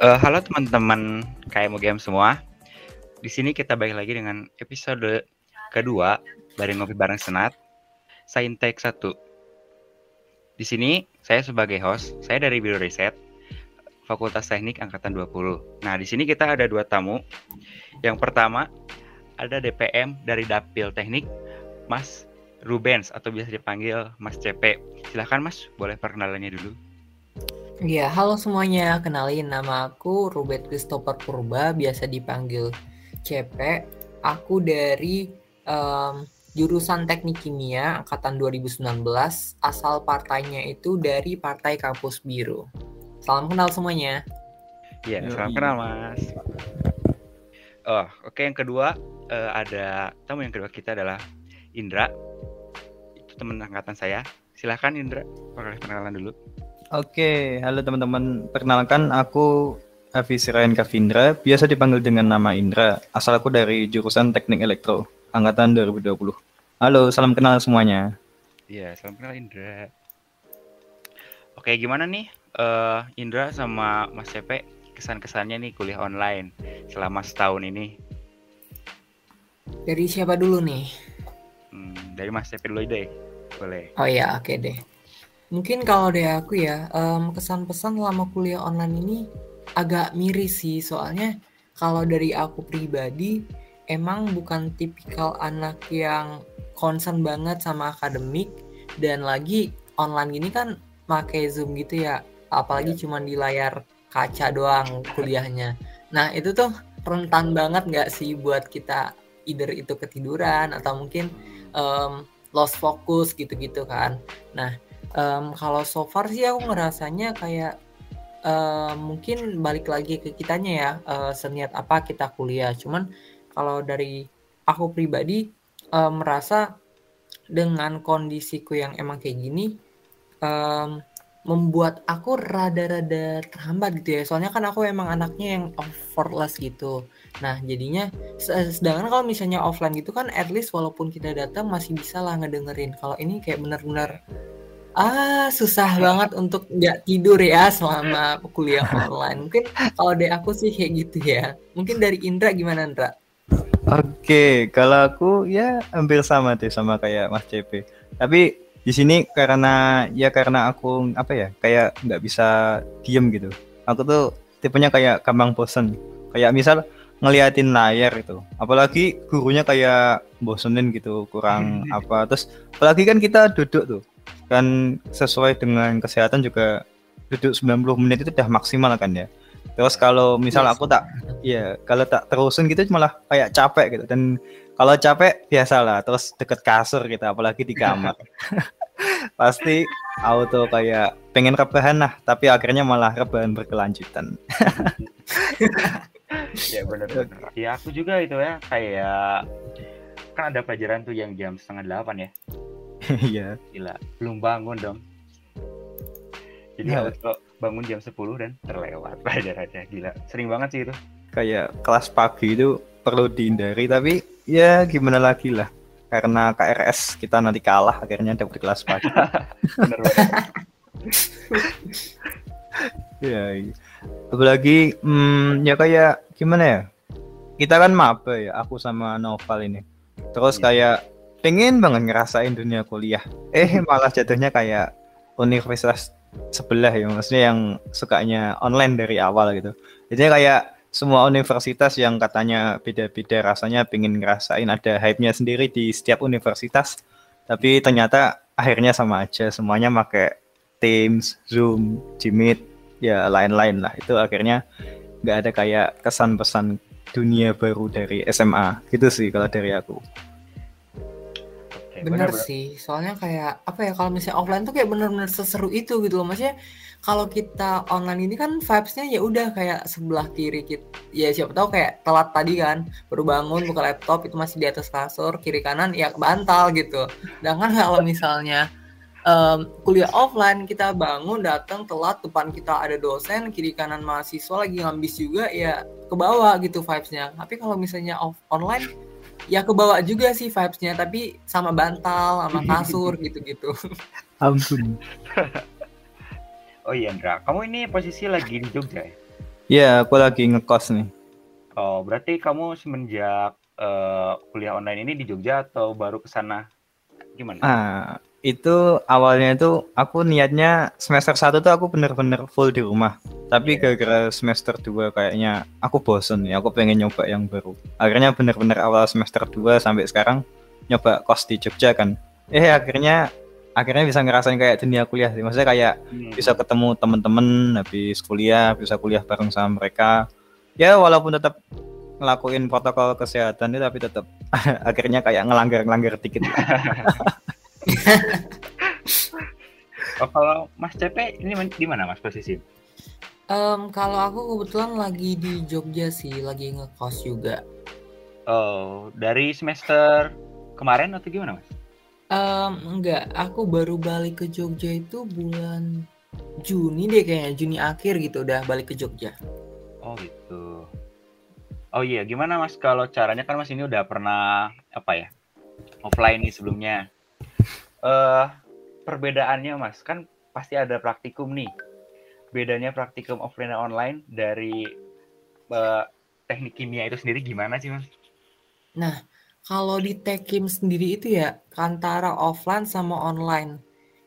Uh, halo teman-teman KMU Game semua. Di sini kita balik lagi dengan episode kedua dari Ngopi Bareng Senat. Saintek 1. Di sini saya sebagai host, saya dari Biro Riset, Fakultas Teknik Angkatan 20. Nah, di sini kita ada dua tamu. Yang pertama ada DPM dari Dapil Teknik, Mas Rubens atau biasa dipanggil Mas CP. Silahkan Mas, boleh perkenalannya dulu. Iya, halo semuanya. Kenalin nama aku Rubet Christopher Purba, biasa dipanggil CP. Aku dari um, jurusan Teknik Kimia angkatan 2019. Asal partainya itu dari Partai Kampus Biru. Salam kenal semuanya. Iya, salam kenal Mas. Oh, oke okay, yang kedua uh, ada tamu yang kedua kita adalah Indra. Itu teman angkatan saya. Silahkan Indra, perkenalan dulu. Oke, halo teman-teman. Perkenalkan aku Hafiz Ryan Kavindra, biasa dipanggil dengan nama Indra. Asal aku dari jurusan Teknik Elektro, angkatan 2020. Halo, salam kenal semuanya. Iya, salam kenal Indra. Oke, gimana nih uh, Indra sama Mas Cepe kesan-kesannya nih kuliah online selama setahun ini? Dari siapa dulu nih? Hmm, dari Mas Cepe dulu deh, boleh. Oh iya, oke okay deh. Mungkin kalau dari aku ya, um, kesan-pesan selama kuliah online ini agak miris sih. Soalnya kalau dari aku pribadi, emang bukan tipikal anak yang concern banget sama akademik dan lagi online gini kan pakai Zoom gitu ya. Apalagi yeah. cuma di layar kaca doang kuliahnya. Nah, itu tuh rentan banget nggak sih buat kita either itu ketiduran atau mungkin um, lost focus gitu-gitu kan. Nah, um, kalau so far sih aku ngerasanya kayak uh, mungkin balik lagi ke kitanya ya uh, seniat apa kita kuliah. Cuman kalau dari aku pribadi uh, merasa dengan kondisiku yang emang kayak gini um, membuat aku rada-rada terhambat gitu ya. Soalnya kan aku emang anaknya yang effortless gitu. Nah jadinya sedangkan kalau misalnya offline gitu kan at least walaupun kita datang masih bisa lah ngedengerin. Kalau ini kayak bener-bener Ah, susah banget untuk nggak tidur ya selama kuliah online. Mungkin kalau dari aku sih kayak gitu ya. Mungkin dari Indra gimana Indra? Oke, kalau aku ya hampir sama deh sama kayak Mas CP. Tapi di sini karena ya karena aku apa ya kayak nggak bisa diem gitu. Aku tuh tipenya kayak gampang bosen. Kayak misal ngeliatin layar itu. Apalagi gurunya kayak bosenin gitu, kurang apa. Terus apalagi kan kita duduk tuh kan sesuai dengan kesehatan juga duduk 90 menit itu udah maksimal kan ya. Terus kalau misal yes. aku tak ya kalau tak terusin gitu malah kayak capek gitu dan kalau capek biasalah terus deket kasur gitu apalagi di kamar. Pasti auto kayak pengen rebahan lah tapi akhirnya malah rebahan berkelanjutan. ya benar benar. Ya aku juga itu ya kayak kan ada pelajaran tuh yang jam setengah delapan ya Iya. Gila, belum bangun dong. Jadi ya. harus bangun jam 10 dan terlewat pelajarannya. Gila, sering banget sih itu. Kayak kelas pagi itu perlu dihindari, tapi ya gimana lagi lah. Karena KRS kita nanti kalah akhirnya dapat kelas pagi. Bener ya, iya. apalagi hmm, ya kayak gimana ya? Kita kan maba ya, aku sama Noval ini. Terus iya. kayak pengen banget ngerasain dunia kuliah. Eh malah jatuhnya kayak universitas sebelah ya maksudnya yang sukanya online dari awal gitu. Jadi kayak semua universitas yang katanya beda-beda rasanya pengen ngerasain ada hype-nya sendiri di setiap universitas tapi ternyata akhirnya sama aja semuanya pakai Teams, Zoom, Jimit ya lain-lain lah. Itu akhirnya nggak ada kayak kesan pesan dunia baru dari SMA gitu sih kalau dari aku bener, bener sih soalnya kayak apa ya kalau misalnya offline tuh kayak bener-bener seseru itu gitu loh. Maksudnya kalau kita online ini kan vibesnya ya udah kayak sebelah kiri kita ya siapa tahu kayak telat tadi kan baru bangun buka laptop itu masih di atas kasur kiri kanan ya bantal gitu. Sedangkan kalau misalnya um, kuliah offline kita bangun datang telat depan kita ada dosen kiri kanan mahasiswa lagi ngambis juga ya ke bawah gitu vibesnya. Tapi kalau misalnya off online ya kebawa juga sih vibesnya tapi sama bantal sama kasur gitu-gitu ampun oh iya Indra kamu ini posisi lagi di Jogja ya Iya, aku lagi ngekos nih. Oh, berarti kamu semenjak uh, kuliah online ini di Jogja atau baru ke sana? Gimana? Ah, itu awalnya itu aku niatnya semester 1 tuh aku bener-bener full di rumah. Tapi Iya. gara-gara semester 2 kayaknya aku bosen ya, aku pengen nyoba yang baru. Akhirnya bener-bener awal semester 2 sampai sekarang nyoba kos di Jogja kan. Eh akhirnya akhirnya bisa ngerasain kayak dunia kuliah sih. Maksudnya kayak Hmm. bisa ketemu temen-temen habis kuliah, bisa kuliah bareng sama mereka. Ya walaupun tetap ngelakuin protokol kesehatan itu tapi tetap akhirnya kayak ngelanggar-ngelanggar dikit. Oh, kalau Mas CP ini di mana Mas posisi? Em, kalau aku kebetulan lagi di Jogja sih, lagi ngekos juga. Oh, dari semester kemarin atau gimana Mas? Em, enggak, aku baru balik ke Jogja itu bulan Juni deh kayaknya, Juni akhir gitu udah balik ke Jogja. Oh gitu. Oh iya, gimana Mas kalau caranya kan Mas ini udah pernah apa ya offline nih sebelumnya. Eh perbedaannya Mas kan pasti ada praktikum nih. Bedanya praktikum offline dan online dari eh, teknik kimia itu sendiri gimana sih Mas? Nah, kalau di Tekim sendiri itu ya antara offline sama online.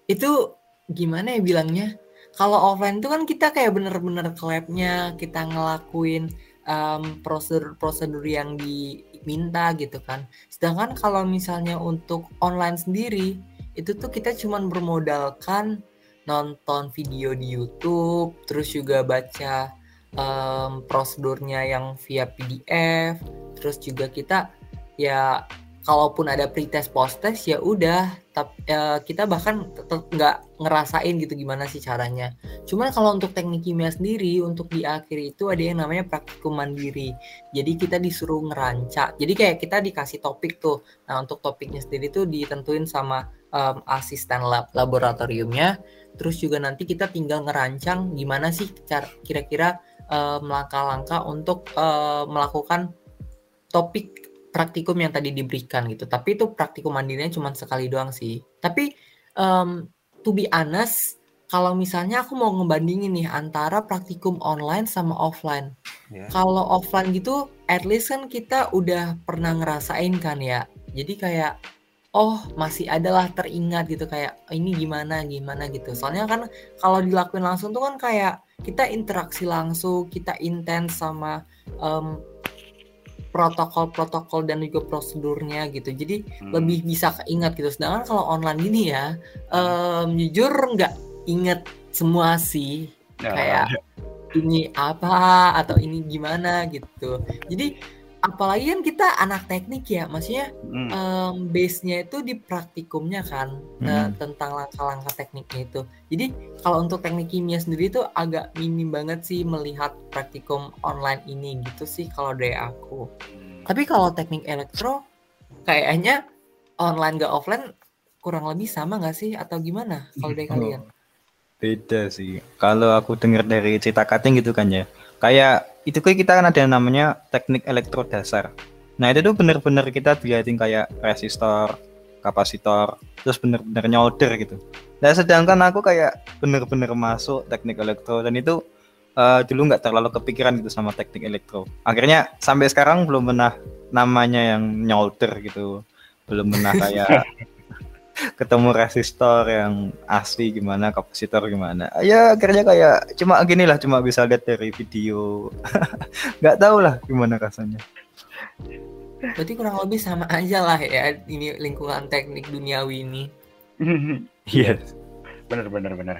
Itu gimana ya bilangnya? Kalau offline itu kan kita kayak bener-bener ke labnya, kita ngelakuin em, prosedur-prosedur yang diminta gitu kan. Sedangkan kalau misalnya untuk online sendiri, itu tuh kita cuman bermodalkan nonton video di YouTube, terus juga baca em, prosedurnya yang via PDF, terus juga kita ya kalaupun ada pretest post test ya udah tapi kita bahkan tetap nggak ngerasain gitu gimana sih caranya. Cuman kalau untuk teknik kimia sendiri untuk di akhir itu ada yang namanya praktikum mandiri. Jadi kita disuruh ngerancak jadi kayak kita dikasih topik tuh. Nah untuk topiknya sendiri tuh ditentuin sama em, asisten lab laboratoriumnya terus juga nanti kita tinggal ngerancang gimana sih kira-kira em, langkah-langkah untuk em, melakukan topik praktikum yang tadi diberikan gitu. Tapi itu praktikum mandirinya cuma sekali doang sih. Tapi em, to be honest, kalau misalnya aku mau ngebandingin nih antara praktikum online sama offline. Ya. Kalau offline gitu, at least kan kita udah pernah ngerasain kan ya. Jadi kayak oh masih adalah teringat gitu kayak "Oh, ini gimana gimana gitu. Soalnya kan kalau dilakuin langsung tuh kan kayak kita interaksi langsung, kita intens sama em, protokol-protokol dan juga prosedurnya gitu. Jadi Hmm. lebih bisa keingat gitu. Sedangkan kalau online gini ya, em, jujur nggak inget semua sih. Ya, Kayak ini apa atau ini gimana gitu. Jadi apalagi kan kita anak teknik ya, maksudnya hmm. em, base-nya itu di praktikumnya kan eh, Hmm. tentang langkah-langkah tekniknya itu. Jadi kalau untuk teknik kimia sendiri itu agak minim banget sih melihat praktikum online ini gitu sih kalau dari aku. Hmm. Tapi kalau teknik elektro kayaknya online gak offline kurang lebih sama nggak sih atau gimana kalau dari kalian? Beda sih. Kalau aku dengar dari cerita cutting gitu kan ya. Kayak itu kita kan ada yang namanya teknik elektro dasar. Nah itu tuh bener-bener kita dilihatin kayak resistor, kapasitor, terus bener-bener nyolder gitu. Nah sedangkan aku kayak bener-bener masuk teknik elektro dan itu eh, dulu nggak terlalu kepikiran gitu sama teknik elektro. Akhirnya sampai sekarang belum pernah namanya yang nyolder gitu. Belum pernah kayak ketemu resistor yang asli gimana, kapasitor gimana. Ya akhirnya kayak cuma gini lah, cuma bisa lihat dari video. Nggak tahu lah gimana rasanya. Berarti kurang lebih sama aja lah ya ini lingkungan teknik duniawi ini. Iya. bener bener bener.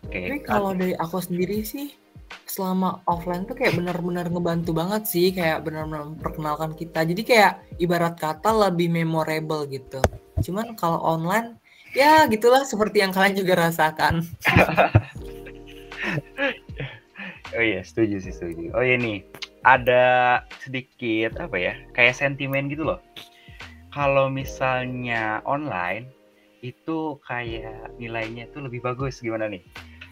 Oke. Tapi kalau dari aku sendiri sih selama offline tuh kayak benar-benar ngebantu banget sih kayak benar-benar memperkenalkan kita. Jadi kayak ibarat kata lebih memorable gitu. Cuman kalau online ya gitulah seperti yang kalian juga rasakan. Oh iya, setuju sih, setuju. Oh iya nih, ada sedikit apa ya, kayak sentimen gitu loh. Kalau misalnya online itu kayak nilainya tuh lebih bagus gimana nih?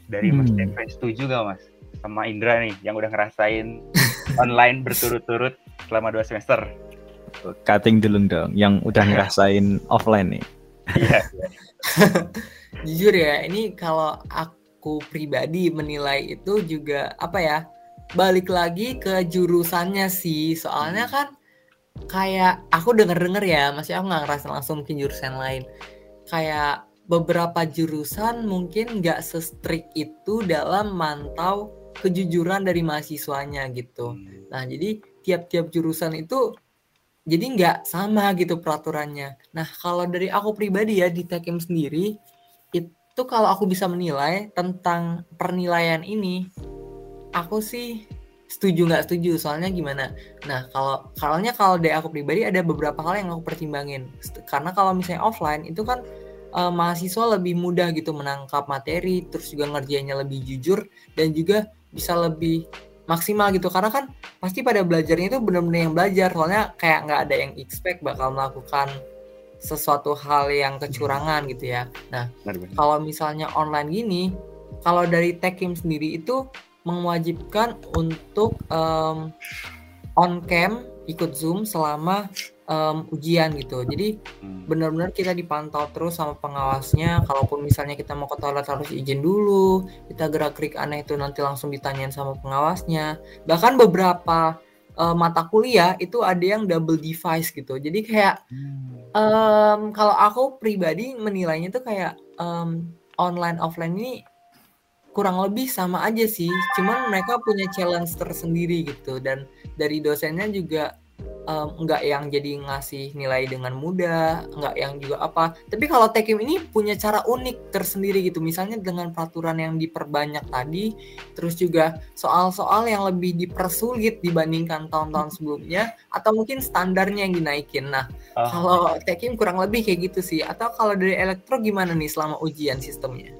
Dari Mas Hmm. TP setuju gak Mas? Sama Indra nih yang udah ngerasain online berturut-turut selama dua semester. Cutting dulu dong, yang udah ngerasain offline nih. Iya. Jujur ya, ini kalau ak- aku pribadi menilai itu juga apa ya balik lagi ke jurusannya sih soalnya Hmm. kan kayak aku denger denger ya masih aku nggak ngerasa langsung mungkin jurusan lain kayak beberapa jurusan mungkin nggak se-strict itu dalam mantau kejujuran dari mahasiswanya gitu Hmm. Nah, jadi tiap-tiap jurusan itu jadi nggak sama gitu peraturannya. Nah, kalau dari aku pribadi ya di Tekim sendiri itu kalau aku bisa menilai tentang pernilaian ini, aku sih setuju nggak setuju. Soalnya gimana? Nah, kalau kalaunya kalau dari aku pribadi ada beberapa hal yang aku pertimbangin. Karena kalau misalnya offline itu kan eh, mahasiswa lebih mudah gitu menangkap materi, terus juga ngerjainnya lebih jujur dan juga bisa lebih maksimal gitu. Karena kan pasti pada belajarnya itu benar-benar yang belajar. Soalnya kayak nggak ada yang expect bakal melakukan sesuatu hal yang kecurangan gitu ya. Nah kalau misalnya online gini, kalau dari Tekim sendiri itu mewajibkan untuk em, on cam ikut zoom selama em, ujian gitu. Jadi Hmm. benar-benar kita dipantau terus sama pengawasnya. Kalaupun misalnya kita mau ke toilet harus izin dulu, kita gerak gerik aneh itu nanti langsung ditanyain sama pengawasnya. Bahkan beberapa eh, mata kuliah itu ada yang double device gitu. Jadi kayak em, kalau aku pribadi menilainya tuh kayak em, online offline ini kurang lebih sama aja sih. Cuman mereka punya challenge tersendiri gitu dan dari dosennya juga em, nggak yang jadi ngasih nilai dengan mudah, nggak yang juga apa. Tapi kalau Tekim ini punya cara unik tersendiri gitu. Misalnya dengan peraturan yang diperbanyak tadi, terus juga soal-soal yang lebih dipersulit dibandingkan tahun-tahun sebelumnya, atau mungkin standarnya yang dinaikin. Nah, Oh. kalau Tekim kurang lebih kayak gitu sih. Atau kalau dari elektro gimana nih selama ujian sistemnya?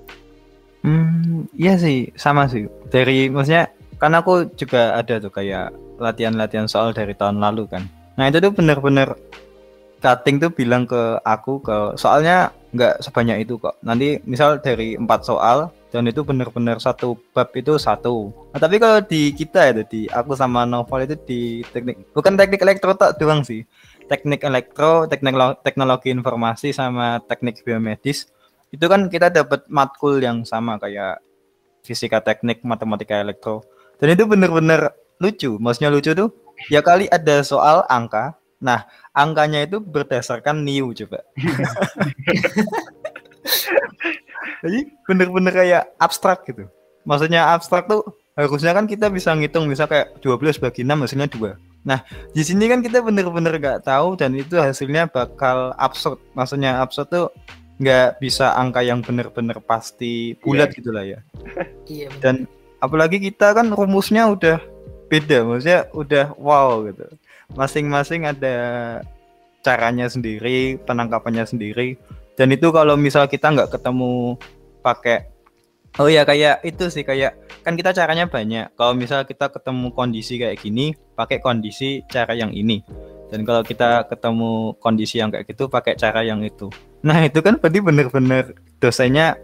Hmm, iya sih, sama sih. Dari maksudnya kan aku juga ada tuh kayak latihan-latihan soal dari tahun lalu kan. Nah itu tuh bener-bener cutting tuh bilang ke aku ke soalnya nggak sebanyak itu kok. Nanti misal dari empat soal dan itu bener-bener satu bab itu satu. Nah, tapi kalau di kita itu di aku sama Novel itu di teknik bukan teknik elektro tak doang sih. Teknik elektro, teknik teknologi informasi sama teknik biomedis itu kan kita dapat matkul yang sama kayak fisika teknik, matematika elektro. Dan itu bener-bener lucu. Maksudnya lucu tuh ya kali ada soal angka. Nah, angkanya itu berdasarkan new coba. Jadi bener-bener kayak abstrak gitu. Maksudnya abstrak tuh harusnya kan kita bisa ngitung misal kayak 12 bagi 6 hasilnya 2. Nah, di sini kan kita bener-bener nggak tahu dan itu hasilnya bakal absurd. Maksudnya absurd tuh nggak bisa angka yang bener-bener pasti bulat gitu lah ya. Iya. Dan apalagi kita kan rumusnya udah beda, maksudnya udah wow gitu. Masing-masing ada caranya sendiri, penangkapannya sendiri. Dan itu kalau misal kita nggak ketemu pakai Oh ya kayak itu sih kayak kan kita caranya banyak. Kalau misal kita ketemu kondisi kayak gini, pakai kondisi cara yang ini. Dan kalau kita ketemu kondisi yang kayak gitu, pakai cara yang itu. Nah itu kan berarti bener-bener dosennya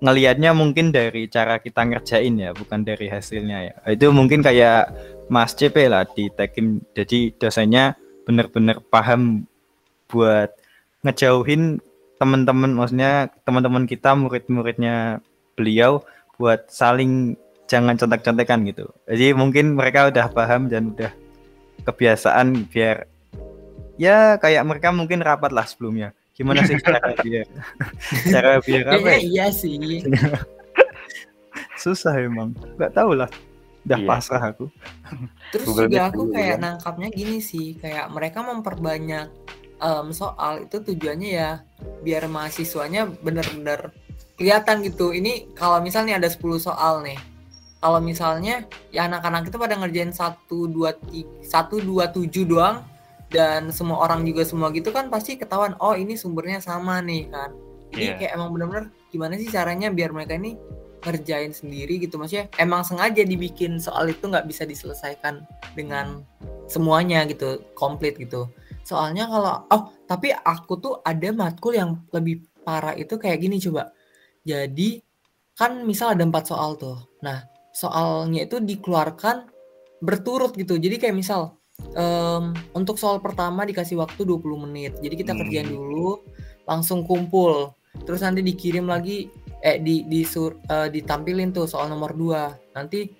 ngelihatnya mungkin dari cara kita ngerjain ya, bukan dari hasilnya ya. Itu mungkin kayak Mas CP lah di Tekim. Jadi dosennya bener-bener paham buat ngejauhin teman-teman, maksudnya teman-teman kita, murid-muridnya beliau buat saling jangan contek-contekan gitu. Jadi mungkin mereka udah paham dan udah kebiasaan biar ya kayak mereka mungkin rapat lah sebelumnya. Gimana sih cara biar cara biar apa? Ya? iya sih. Susah emang. Gak tahu lah. Udah Iya. pasrah aku. Terus Google juga aku dulu, kayak kan? nangkapnya gini sih, kayak mereka memperbanyak em, soal itu tujuannya ya biar mahasiswanya bener-bener kelihatan gitu. Ini kalau misalnya ada 10 soal nih. Kalau misalnya ya anak-anak itu pada ngerjain 1 2 3 1 2 7 doang dan semua orang juga semua gitu kan pasti ketahuan oh ini sumbernya sama nih kan. Jadi Iya. kayak emang bener-bener gimana sih caranya biar mereka ini ngerjain sendiri gitu? Maksudnya emang sengaja dibikin soal itu nggak bisa diselesaikan dengan semuanya gitu komplit gitu. Soalnya kalau oh tapi aku tuh ada matkul yang lebih parah itu kayak gini coba. Jadi kan misal ada empat soal tuh. Nah soalnya itu dikeluarkan berturut gitu. Jadi kayak misal em, untuk soal pertama dikasih waktu 20 menit. Jadi kita kerjain Hmm. dulu langsung kumpul. Terus nanti dikirim lagi eh di di sur, uh, ditampilin tuh soal nomor 2 nanti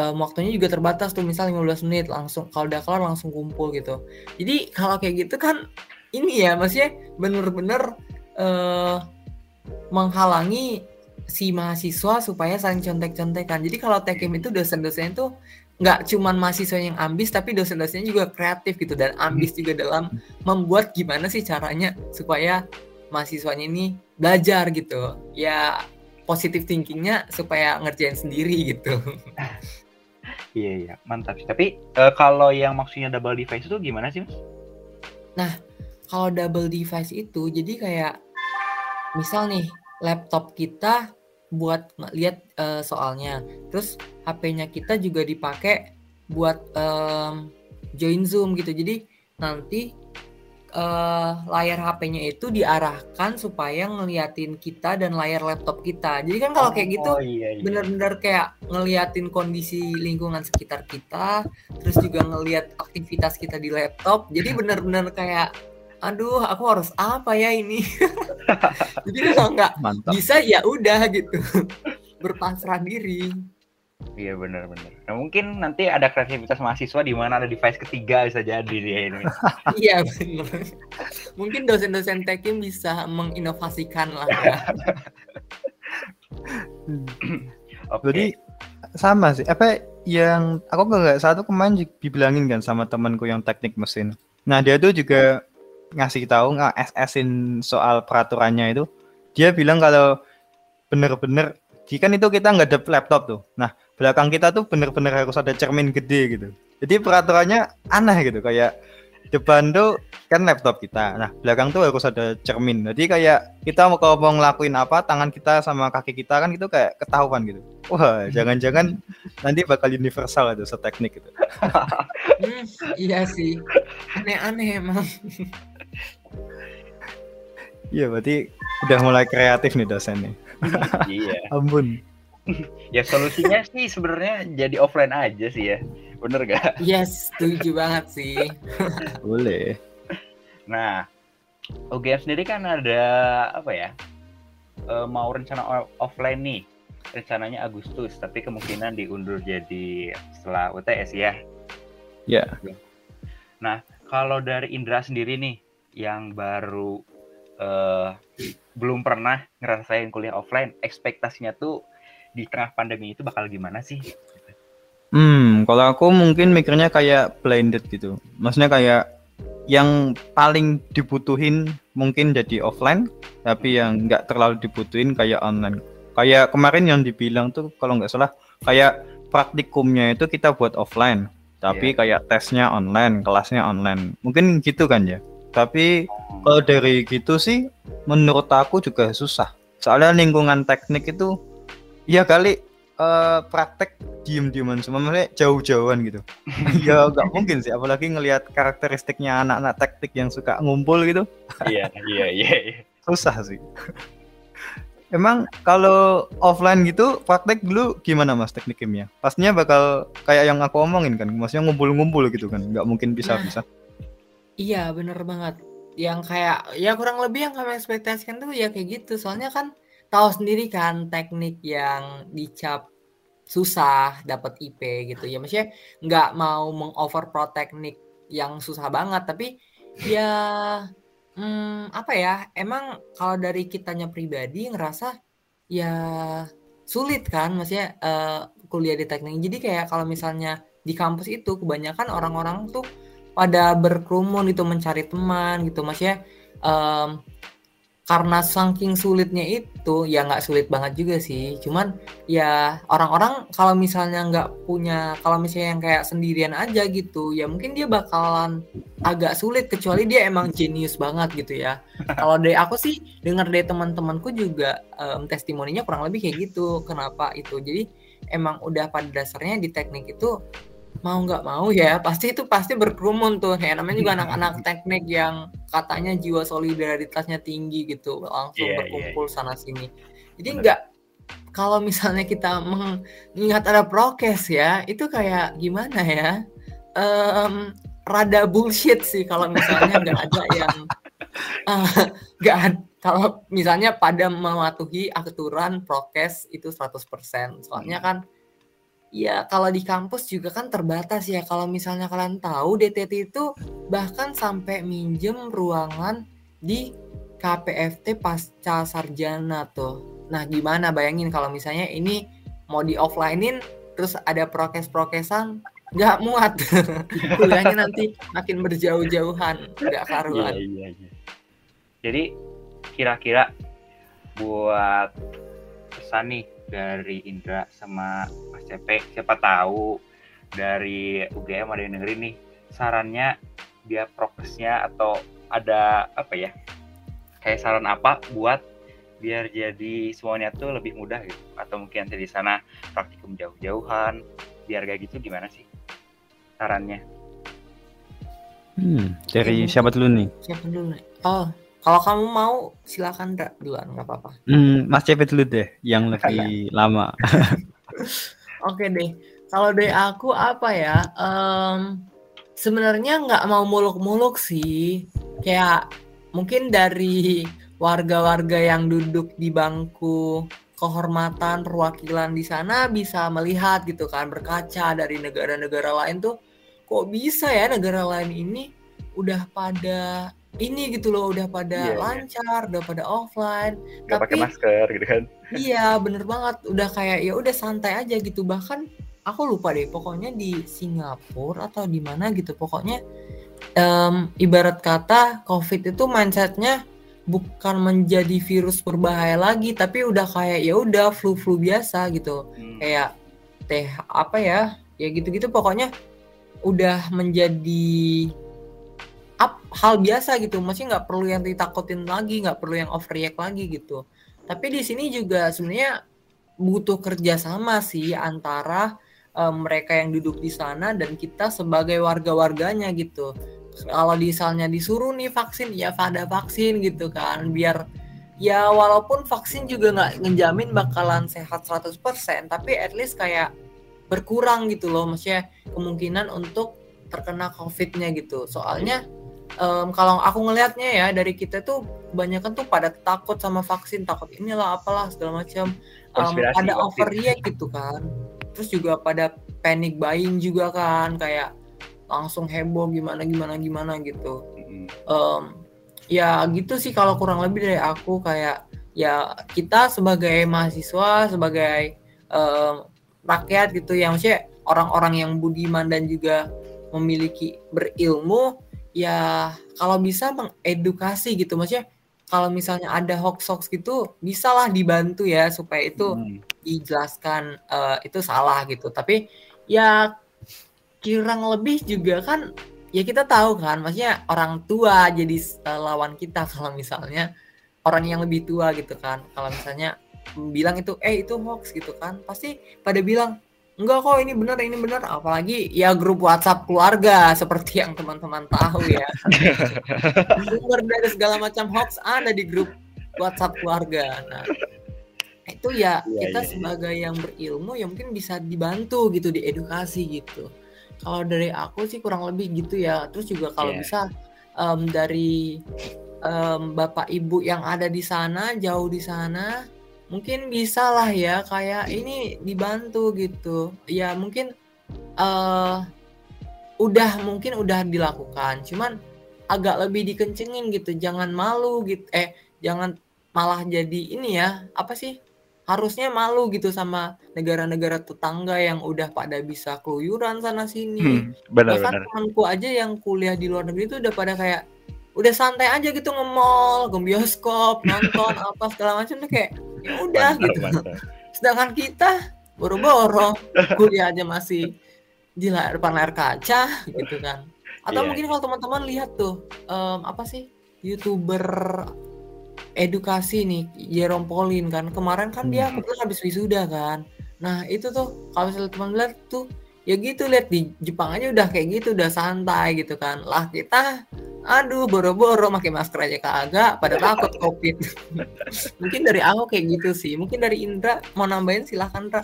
um, waktunya juga terbatas tuh misal 15 menit langsung kalau udah kelar langsung kumpul gitu. Jadi kalau kayak gitu kan ini ya maksudnya bener-bener uh, menghalangi si mahasiswa supaya saling contek-contekan. Jadi kalau tekim itu dosen-dosen itu nggak cuman mahasiswa yang ambis tapi dosen-dosennya juga kreatif gitu dan ambis juga dalam membuat gimana sih caranya supaya mahasiswanya ini belajar gitu. Ya positif thinkingnya supaya ngerjain sendiri gitu. Iya iya. Mantap sih. Tapi uh, kalau yang maksudnya double device itu gimana sih mas? Nah kalau double device itu jadi kayak misal nih laptop kita buat lihat uh, soalnya terus HP-nya kita juga dipakai buat um, join Zoom gitu jadi nanti uh, layar HP-nya itu diarahkan supaya ngeliatin kita dan layar laptop kita. Jadi kan kalau oh, kayak gitu oh, iya, iya. bener-bener kayak ngeliatin kondisi lingkungan sekitar kita, terus juga ngeliat aktivitas kita di laptop. Jadi bener-bener kayak aduh aku harus apa ya ini. Jadi kalau nggak bisa ya udah gitu. Berpasrah diri. Iya benar-benar. Nah, mungkin nanti ada kreativitas mahasiswa di mana ada device ketiga bisa jadi dia ini. iya benar. Mungkin dosen-dosen tekim bisa menginovasikan lah ya. okay. Jadi sama sih. Apa yang aku nggak satu kemarin dibilangin kan sama temanku yang teknik mesin. Nah dia tuh juga ngasih tahu nggak SS-in soal peraturannya itu. Dia bilang kalau bener-bener kan itu kita nggak ada laptop tuh. Nah belakang kita tuh bener-bener harus ada cermin gede gitu. Jadi peraturannya aneh gitu kayak depan tuh kan laptop kita. Nah, belakang tuh harus ada cermin. Jadi kayak kita mau kalau mau ngelakuin apa, tangan kita sama kaki kita kan itu kayak ketahuan gitu. Wah, jangan-jangan nanti bakal universal itu seteknik gitu. hmm, iya sih. Aneh-aneh emang. Iya, berarti udah mulai kreatif nih dosennya. iya. Ampun ya solusinya sih sebenarnya jadi offline aja sih ya bener gak? Yes, setuju banget sih. Boleh. Nah, UGM sendiri kan ada apa ya? E, mau rencana offline nih, rencananya Agustus, tapi kemungkinan diundur jadi setelah UTS ya. Ya. Yeah. Nah, kalau dari Indra sendiri nih, yang baru uh, belum pernah ngerasain kuliah offline, ekspektasinya tuh di tengah pandemi itu bakal gimana sih? Hmm, kalau aku mungkin mikirnya kayak blended gitu. Maksudnya kayak yang paling dibutuhin mungkin jadi offline, tapi yang nggak terlalu dibutuhin kayak online. Kayak kemarin yang dibilang tuh kalau nggak salah kayak praktikumnya itu kita buat offline, tapi yeah. kayak tesnya online, kelasnya online. Mungkin gitu kan ya. Tapi. Kalau dari gitu sih menurut aku juga susah. Soalnya lingkungan teknik itu Iya kali uh, praktek diem-dieman semua maksudnya jauh-jauhan gitu. ya nggak mungkin sih apalagi ngelihat karakteristiknya anak-anak teknik yang suka ngumpul gitu. iya, iya, iya, iya. Susah sih. Emang kalau offline gitu praktek dulu gimana mas teknik kimia? Pastinya bakal kayak yang aku omongin kan, maksudnya ngumpul-ngumpul gitu kan, nggak mungkin bisa-bisa. Nah, iya bener banget. Yang kayak ya kurang lebih yang kami ekspektasikan tuh ya kayak gitu. Soalnya kan tahu sendiri kan teknik yang dicap susah dapat IP gitu. Ya maksudnya nggak mau mengoverpro teknik yang susah banget. Tapi ya hmm, apa ya emang kalau dari kitanya pribadi ngerasa ya sulit kan. Maksudnya uh, kuliah di teknik. Jadi kayak kalau misalnya di kampus itu kebanyakan orang-orang tuh pada berkerumun gitu mencari teman gitu. Maksudnya um, karena saking sulitnya itu ya nggak sulit banget juga sih. Cuman ya orang-orang kalau misalnya nggak punya kalau misalnya yang kayak sendirian aja gitu ya mungkin dia bakalan agak sulit. Kecuali dia emang jenius banget gitu ya. Kalau dari aku sih dengar dari teman-temanku juga um, testimoninya kurang lebih kayak gitu. Kenapa itu? Jadi emang udah pada dasarnya di teknik itu mau nggak mau ya pasti itu pasti berkerumun tuh. Ya namanya juga anak-anak teknik yang katanya jiwa solidaritasnya tinggi gitu langsung yeah, iya, berkumpul yeah, sana sini. Jadi nggak kalau misalnya kita mengingat ada prokes ya itu kayak gimana ya? Um, rada bullshit sih kalau misalnya nggak ada yang uh, nggak kalau misalnya pada mematuhi aturan prokes itu 100%. Soalnya Hmm. kan ya kalau di kampus juga kan terbatas ya. Kalau misalnya kalian tahu DTT itu bahkan sampai minjem ruangan di KPFT pasca sarjana tuh. Nah, gimana bayangin kalau misalnya ini mau di offlinein terus ada prokes-prokesan nggak muat. Kuliahnya nanti makin berjauh-jauhan, nggak karuan. Iya, iya, iya. Jadi kira-kira buat pesan nih dari Indra sama Mas CP, siapa tahu dari UGM ada yang dengerin nih sarannya dia prokesnya atau ada apa ya kayak saran apa buat biar jadi semuanya tuh lebih mudah gitu atau mungkin nanti di sana praktikum jauh-jauhan biar kayak gitu gimana sih sarannya Hmm, dari siapa dulu nih? Siapa dulu nih? Oh, kalau kamu mau silakan Dra, duluan nggak apa-apa. Hmm, Mas CP dulu deh, yang lebih lama. Oke deh. Kalau dari aku apa ya? Em, sebenarnya nggak mau muluk-muluk sih. Kayak mungkin dari warga-warga yang duduk di bangku kehormatan perwakilan di sana bisa melihat gitu kan berkaca dari negara-negara lain tuh kok bisa ya negara lain ini udah pada ini gitu loh udah pada Iya, iya. lancar udah pada offline pakai Tapi- masker gitu kan Iya, bener banget. Udah kayak ya udah santai aja gitu. Bahkan aku lupa deh, pokoknya di Singapura atau di mana gitu. Pokoknya em, ibarat kata COVID itu mindsetnya bukan menjadi virus berbahaya lagi, tapi udah kayak ya udah flu-flu biasa gitu. Hmm. Kayak teh apa ya? Ya gitu-gitu. Pokoknya udah menjadi hal biasa gitu. Maksudnya nggak perlu yang ditakutin lagi, nggak perlu yang overreact lagi gitu. Tapi di sini juga sebenarnya butuh kerjasama sih antara eh, mereka yang duduk di sana dan kita sebagai warga-warganya gitu. Kalau misalnya disuruh nih vaksin, ya pada vaksin gitu kan, biar ya walaupun vaksin juga nggak ngejamin bakalan sehat 100%, tapi at least kayak berkurang gitu loh, maksudnya kemungkinan untuk terkena COVID-nya gitu. Soalnya em, kalau aku ngelihatnya ya dari kita tuh kebanyakan tuh pada takut sama vaksin, takut inilah apalah segala macam. Konspirasi ada overreact gitu kan. Terus juga pada panic buying juga kan, kayak langsung heboh gimana gimana gimana gitu. Em, ya gitu sih kalau kurang lebih dari aku kayak ya kita sebagai mahasiswa, sebagai em, rakyat gitu yang maksudnya orang-orang yang budiman dan juga memiliki berilmu ya kalau bisa mengedukasi gitu. Maksudnya kalau misalnya ada hoax-hoax gitu bisalah dibantu ya supaya itu Hmm. dijelaskan eh, itu salah gitu. Tapi ya kurang lebih juga kan ya kita tahu kan maksudnya orang tua jadi eh, lawan kita kalau misalnya orang yang lebih tua gitu kan. Kalau misalnya bilang itu eh itu hoax gitu kan. Pasti pada bilang enggak kok ini benar ini benar. Apalagi ya grup WhatsApp keluarga seperti yang teman-teman tahu ya. Sumber dari segala macam hoax ada di grup WhatsApp keluarga. Nah itu ya Iya, kita iya. sebagai yang berilmu ya mungkin bisa dibantu gitu diedukasi gitu. Kalau dari aku sih kurang lebih gitu ya. Terus juga kalau Iya. bisa em, dari em, bapak ibu yang ada di sana jauh di sana mungkin bisa lah ya kayak ini dibantu gitu. Ya mungkin eh udah mungkin udah dilakukan. Cuman agak lebih dikencengin gitu. Jangan malu gitu eh jangan malah jadi ini ya apa sih? Harusnya malu gitu sama negara-negara tetangga yang udah pada bisa keluyuran sana sini. Hmm, benar bahkan benar. temanku aja yang kuliah di luar negeri itu udah pada kayak udah santai aja gitu nge-mall, ke bioskop, nonton apa segala macam tuh kayak ya udah Mantap, gitu. mantap. Sedangkan kita boro-boro kuliah aja masih di layar depan layar kaca gitu kan. Atau Iya. mungkin kalau teman-teman lihat tuh em, apa sih youtuber edukasi nih Jerome Pauline kan kemarin kan dia Hmm. kebetulan habis wisuda kan. Nah itu tuh kalau misalnya teman lihat tuh ya gitu lihat di Jepang aja udah kayak gitu udah santai gitu kan. Lah kita aduh boro-boro pakai masker aja kagak pada takut covid. Mungkin dari aku kayak gitu sih. Mungkin dari Indra mau nambahin silahkan Indra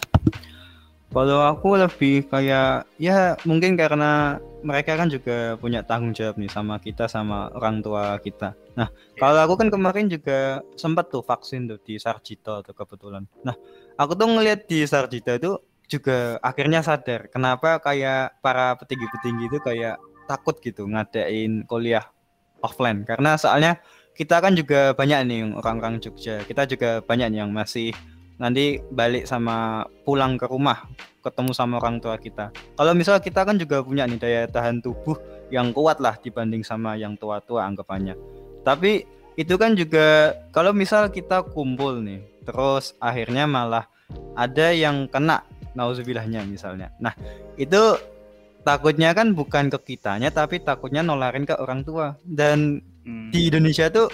Kalau aku lebih kayak ya mungkin karena mereka kan juga punya tanggung jawab nih sama kita sama orang tua kita. Nah, kalau aku kan kemarin juga sempat tuh vaksin tuh di Sarjito tuh kebetulan. Nah, aku tuh ngeliat di Sarjito itu juga akhirnya sadar kenapa kayak para petinggi-petinggi itu kayak takut gitu ngadain kuliah offline karena soalnya kita kan juga banyak nih orang-orang Jogja. Kita juga banyak yang masih nanti balik sama pulang ke rumah ketemu sama orang tua kita. Kalau misal kita kan juga punya nih daya tahan tubuh yang kuat lah dibanding sama yang tua-tua anggapannya. Tapi itu kan juga kalau misal kita kumpul nih, terus akhirnya malah ada yang kena nauzubillahnya misalnya. Nah, itu takutnya kan bukan ke kitanya tapi takutnya nolarin ke orang tua. Dan hmm. di Indonesia tuh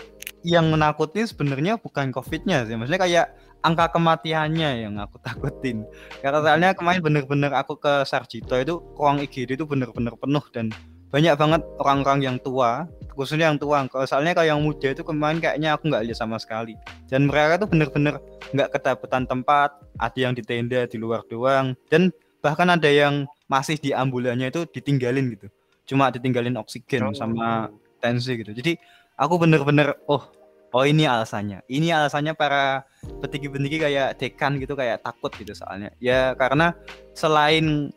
yang menakuti sebenarnya bukan COVID-nya sih. Maksudnya kayak angka kematiannya yang aku takutin. Karena soalnya kemarin bener-bener aku ke Sarjito itu ruang IGD itu bener-bener penuh dan banyak banget orang-orang yang tua, khususnya yang tua. Kalau soalnya kalau yang muda itu kemarin kayaknya aku nggak lihat sama sekali. Dan mereka tuh bener-bener nggak kedapetan tempat, ada yang di tenda di luar doang, dan bahkan ada yang masih di ambulannya itu ditinggalin gitu. Cuma ditinggalin oksigen oh. sama tensi gitu. Jadi aku bener-bener oh oh ini alasannya ini alasannya para petinggi-petinggi kayak dekan gitu kayak takut gitu soalnya ya karena selain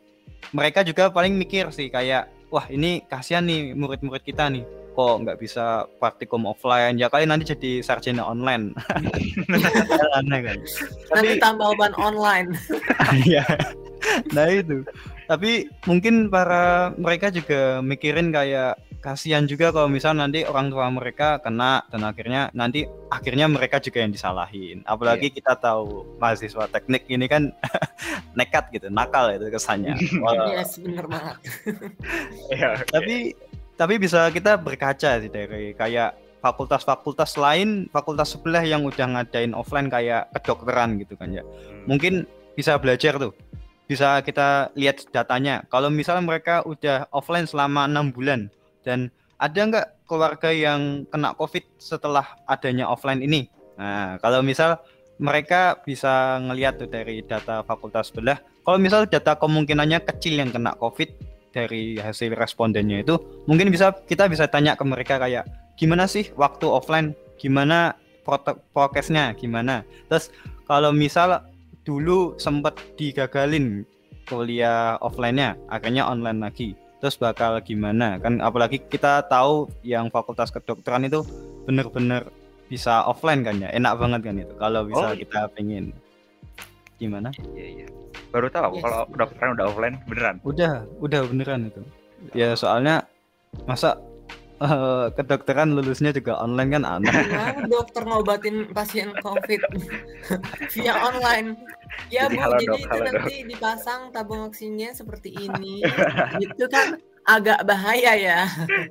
mereka juga paling mikir sih kayak wah ini kasihan nih murid-murid kita nih kok nggak bisa praktikum offline. Ya kali nanti jadi sarjana online. Aneh kan? Nanti tambah ban online. Iya. Nah itu. Tapi mungkin para mereka juga mikirin kayak kasihan juga kalau misal nanti orang tua mereka kena dan akhirnya nanti akhirnya mereka juga yang disalahin. Apalagi yeah. kita tahu mahasiswa teknik ini kan nekat gitu nakal itu kesannya. Iya yes, bener banget. Yeah, okay. tapi tapi bisa kita berkaca sih dari kayak fakultas-fakultas lain fakultas sebelah yang udah ngadain offline kayak kedokteran gitu kan ya. Hmm. mungkin bisa belajar tuh. Bisa kita lihat datanya. Kalau misal mereka udah offline selama enam bulan dan ada nggak keluarga yang kena COVID setelah adanya offline ini? Nah, kalau misal mereka bisa ngelihat tuh dari data fakultas sebelah, kalau misal data kemungkinannya kecil yang kena COVID dari hasil respondennya itu, mungkin bisa kita bisa tanya ke mereka kayak gimana sih waktu offline, gimana prokesnya, gimana. Terus kalau misal dulu sempat digagalin kuliah offline-nya, akhirnya online lagi terus bakal gimana? Kan apalagi kita tahu yang fakultas kedokteran itu bener-bener bisa offline kan ya? Enak banget kan itu kalau bisa oh, kita pengen gimana iya iya baru tahu yes. kalau kedokteran udah offline beneran udah udah beneran itu ya soalnya masa uh, kedokteran lulusnya juga online kan aneh. Nah, dokter ngobatin pasien COVID via online. Ya jadi, Bu, halo, jadi dok, itu halo, nanti dok. dipasang tabung oksigennya seperti ini. itu kan agak bahaya ya.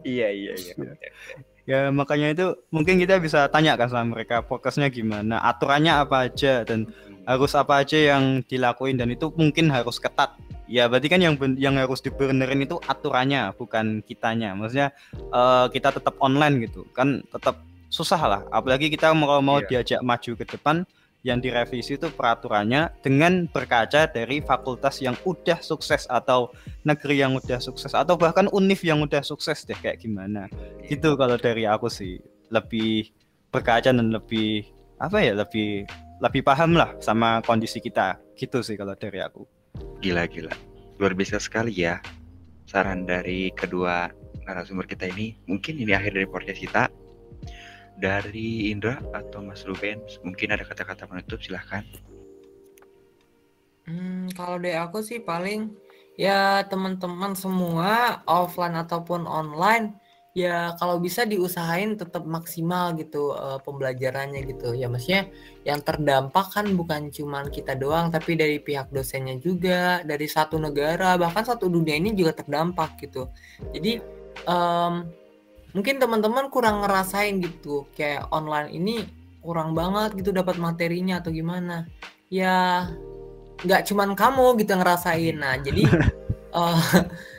iya, iya, iya. ya makanya itu mungkin kita bisa tanya kan sama mereka fokusnya gimana, aturannya apa aja dan hmm. Harus apa aja yang dilakuin dan itu mungkin harus ketat Ya berarti kan yang yang harus dibenerin itu aturannya bukan kitanya. Maksudnya uh, kita tetap online gitu kan tetap susah lah. Apalagi kita mau mau yeah. diajak maju ke depan yang direvisi itu peraturannya dengan berkaca dari fakultas yang udah sukses atau negeri yang udah sukses atau bahkan univ yang udah sukses deh kayak gimana. Yeah. Gitu kalau dari aku sih lebih berkaca dan lebih apa ya lebih lebih paham lah sama kondisi kita gitu sih kalau dari aku. Gila gila. Luar biasa sekali ya saran dari kedua narasumber kita ini. Mungkin ini akhir dari podcast kita. Dari Indra atau Mas Ruben, mungkin ada kata-kata penutup silahkan. Hmm, kalau dari aku sih paling ya teman-teman semua offline ataupun online ya kalau bisa diusahain tetap maksimal gitu uh, pembelajarannya gitu. Ya maksudnya yang terdampak kan bukan cuman kita doang tapi dari pihak dosennya juga dari satu negara bahkan satu dunia ini juga terdampak gitu. Jadi um, mungkin teman-teman kurang ngerasain gitu kayak online ini kurang banget gitu dapat materinya atau gimana. Ya nggak cuman kamu gitu ngerasain. Nah jadi uh,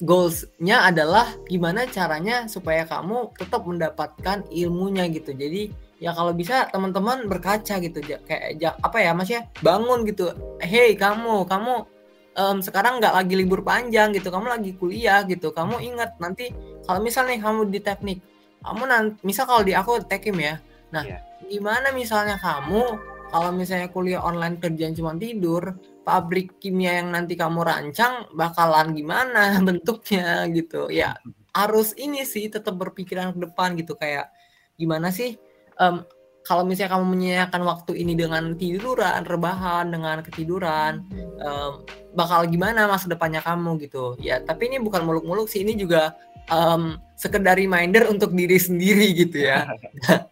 goalsnya adalah gimana caranya supaya kamu tetap mendapatkan ilmunya gitu. Jadi ya kalau bisa teman-teman berkaca gitu kayak apa ya mas ya bangun gitu. Hey kamu kamu um, sekarang nggak lagi libur panjang gitu kamu lagi kuliah gitu. Kamu ingat nanti kalau misalnya kamu di teknik kamu nanti misal kalau di aku tekim ya. Nah yeah. gimana misalnya kamu kalau misalnya kuliah online kerjaan cuma tidur pabrik kimia yang nanti kamu rancang bakalan gimana bentuknya gitu ya harus ini sih tetap berpikiran ke depan gitu kayak gimana sih um, kalau misalnya kamu menyediakan waktu ini dengan tiduran, rebahan, dengan ketiduran, um, bakal gimana masa depannya kamu gitu. Ya, tapi ini bukan muluk-muluk sih, ini juga um, sekedar reminder untuk diri sendiri gitu ya.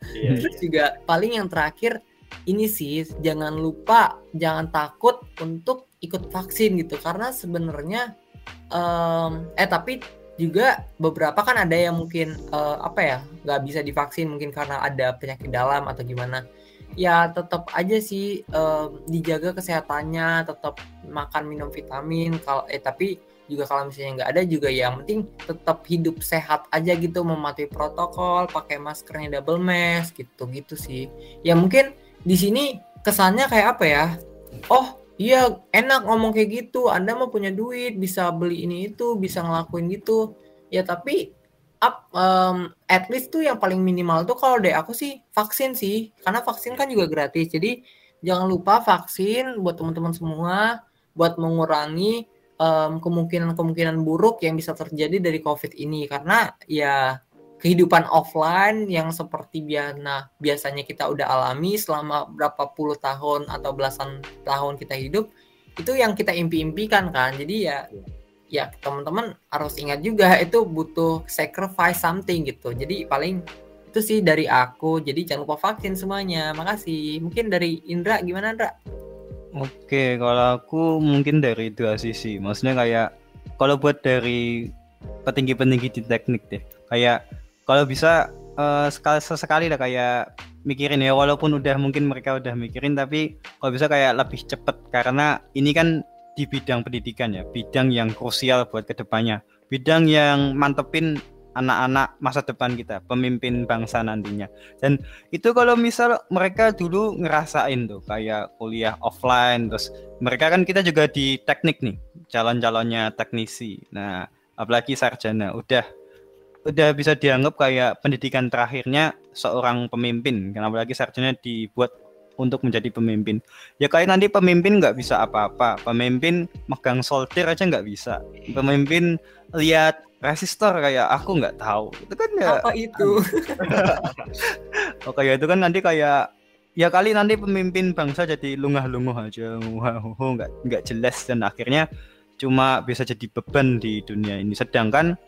Iya, Terus iya. juga paling yang terakhir ini sih jangan lupa, jangan takut untuk ikut vaksin gitu. Karena sebenarnya um, eh tapi juga beberapa kan ada yang mungkin uh, apa ya nggak bisa divaksin mungkin karena ada penyakit dalam atau gimana. Ya tetap aja sih uh, dijaga kesehatannya tetap makan minum vitamin kalau eh tapi juga kalau misalnya nggak ada juga yang penting tetap hidup sehat aja gitu mematuhi protokol pakai maskernya double mask gitu gitu sih. Ya mungkin di sini kesannya kayak apa ya oh Iya, enak ngomong kayak gitu. Anda mau punya duit, bisa beli ini itu, bisa ngelakuin gitu. Ya tapi up um, at least tuh yang paling minimal tuh kalau deh aku sih vaksin sih. Karena vaksin kan juga gratis. Jadi jangan lupa vaksin buat teman-teman semua buat mengurangi kemungkinan kemungkinan-kemungkinan buruk yang bisa terjadi dari COVID ini karena ya kehidupan offline yang seperti biasa biasanya kita udah alami selama berapa puluh tahun atau belasan tahun kita hidup itu yang kita impi-impikan kan. Jadi ya ya teman-teman harus ingat juga itu butuh sacrifice something gitu. Jadi paling itu sih dari aku. Jadi jangan lupa vaksin semuanya. Makasih. Mungkin dari Indra gimana Indra? Oke kalau aku mungkin dari dua sisi. Maksudnya kayak kalau buat dari petinggi-petinggi di teknik deh. Kayak kalau bisa uh, sekali sesekali lah kayak mikirin ya walaupun udah mungkin mereka udah mikirin tapi kalau bisa kayak lebih cepet. Karena ini kan di bidang pendidikan ya bidang yang krusial buat ke depannya. Bidang yang mantepin anak-anak masa depan kita pemimpin bangsa nantinya. Dan itu kalau misal mereka dulu ngerasain tuh kayak kuliah offline terus mereka kan kita juga di teknik nih calon-calonnya teknisi. Nah apalagi sarjana udah udah bisa dianggap kayak pendidikan terakhirnya seorang pemimpin. Kenapa lagi sarjana dibuat untuk menjadi pemimpin. Ya kayak nanti pemimpin nggak bisa apa-apa. Pemimpin megang solder aja nggak bisa. Pemimpin lihat resistor kayak aku nggak tahu. Itu kan ya apa itu? Oh kayak itu kan nanti kayak ya kali nanti pemimpin bangsa jadi lungah-lunguh aja. Nggak nggak jelas dan akhirnya cuma bisa jadi beban di dunia ini. Sedangkan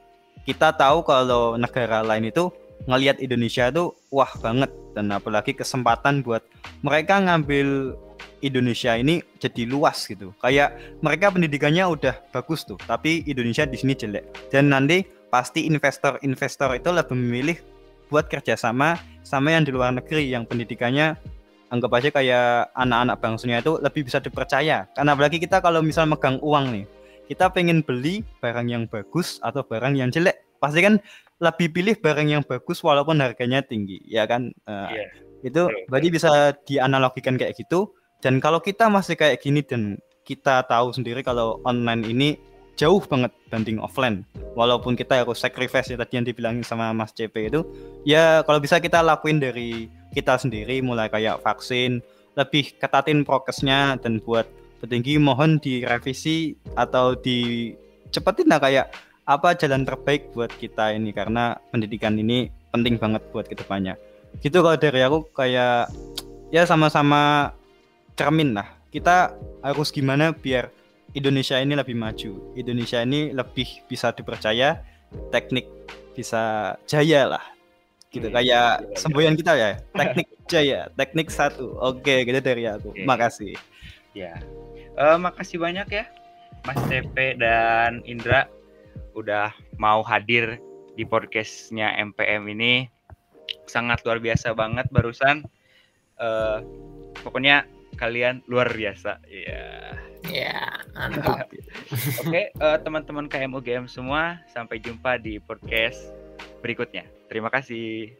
kita tahu kalau negara lain itu ngelihat Indonesia itu wah banget dan apalagi kesempatan buat mereka ngambil Indonesia ini jadi luas gitu. Kayak mereka pendidikannya udah bagus tuh, tapi Indonesia di sini jelek. Dan nanti pasti investor-investor itu lebih memilih buat kerjasama sama yang di luar negeri yang pendidikannya anggap aja kayak anak-anak bangsanya itu lebih bisa dipercaya. Karena apalagi kita kalau misal megang uang nih, kita pengen beli barang yang bagus atau barang yang jelek. Pasti kan lebih pilih barang yang bagus walaupun harganya tinggi ya kan? Uh, yeah. itu berarti bisa dianalogikan kayak gitu. Dan kalau kita masih kayak gini dan kita tahu sendiri kalau online ini jauh banget banding offline walaupun kita harus sacrifice ya tadi yang dibilangin sama Mas CP itu ya kalau bisa kita lakuin dari kita sendiri mulai kayak vaksin lebih ketatin prokesnya dan buat petinggi mohon direvisi atau dicepetin lah kayak apa jalan terbaik buat kita ini karena pendidikan ini penting banget buat ke depannya. Gitu kalau dari aku kayak ya sama-sama cermin lah. Kita harus gimana biar Indonesia ini lebih maju. Indonesia ini lebih bisa dipercaya teknik bisa jaya lah. Gitu hmm, kayak iya, iya. semboyan kita ya teknik jaya teknik satu. Oke gitu dari aku. Okay. makasih. Ya Uh, makasih banyak ya Mas TP dan Indra udah mau hadir di podcastnya MPM ini. Sangat luar biasa banget barusan. Uh, pokoknya kalian luar biasa. Ya yeah. ya mantap. Oke okay, uh, eh, teman-teman KM UGM semua sampai jumpa di podcast berikutnya. Terima kasih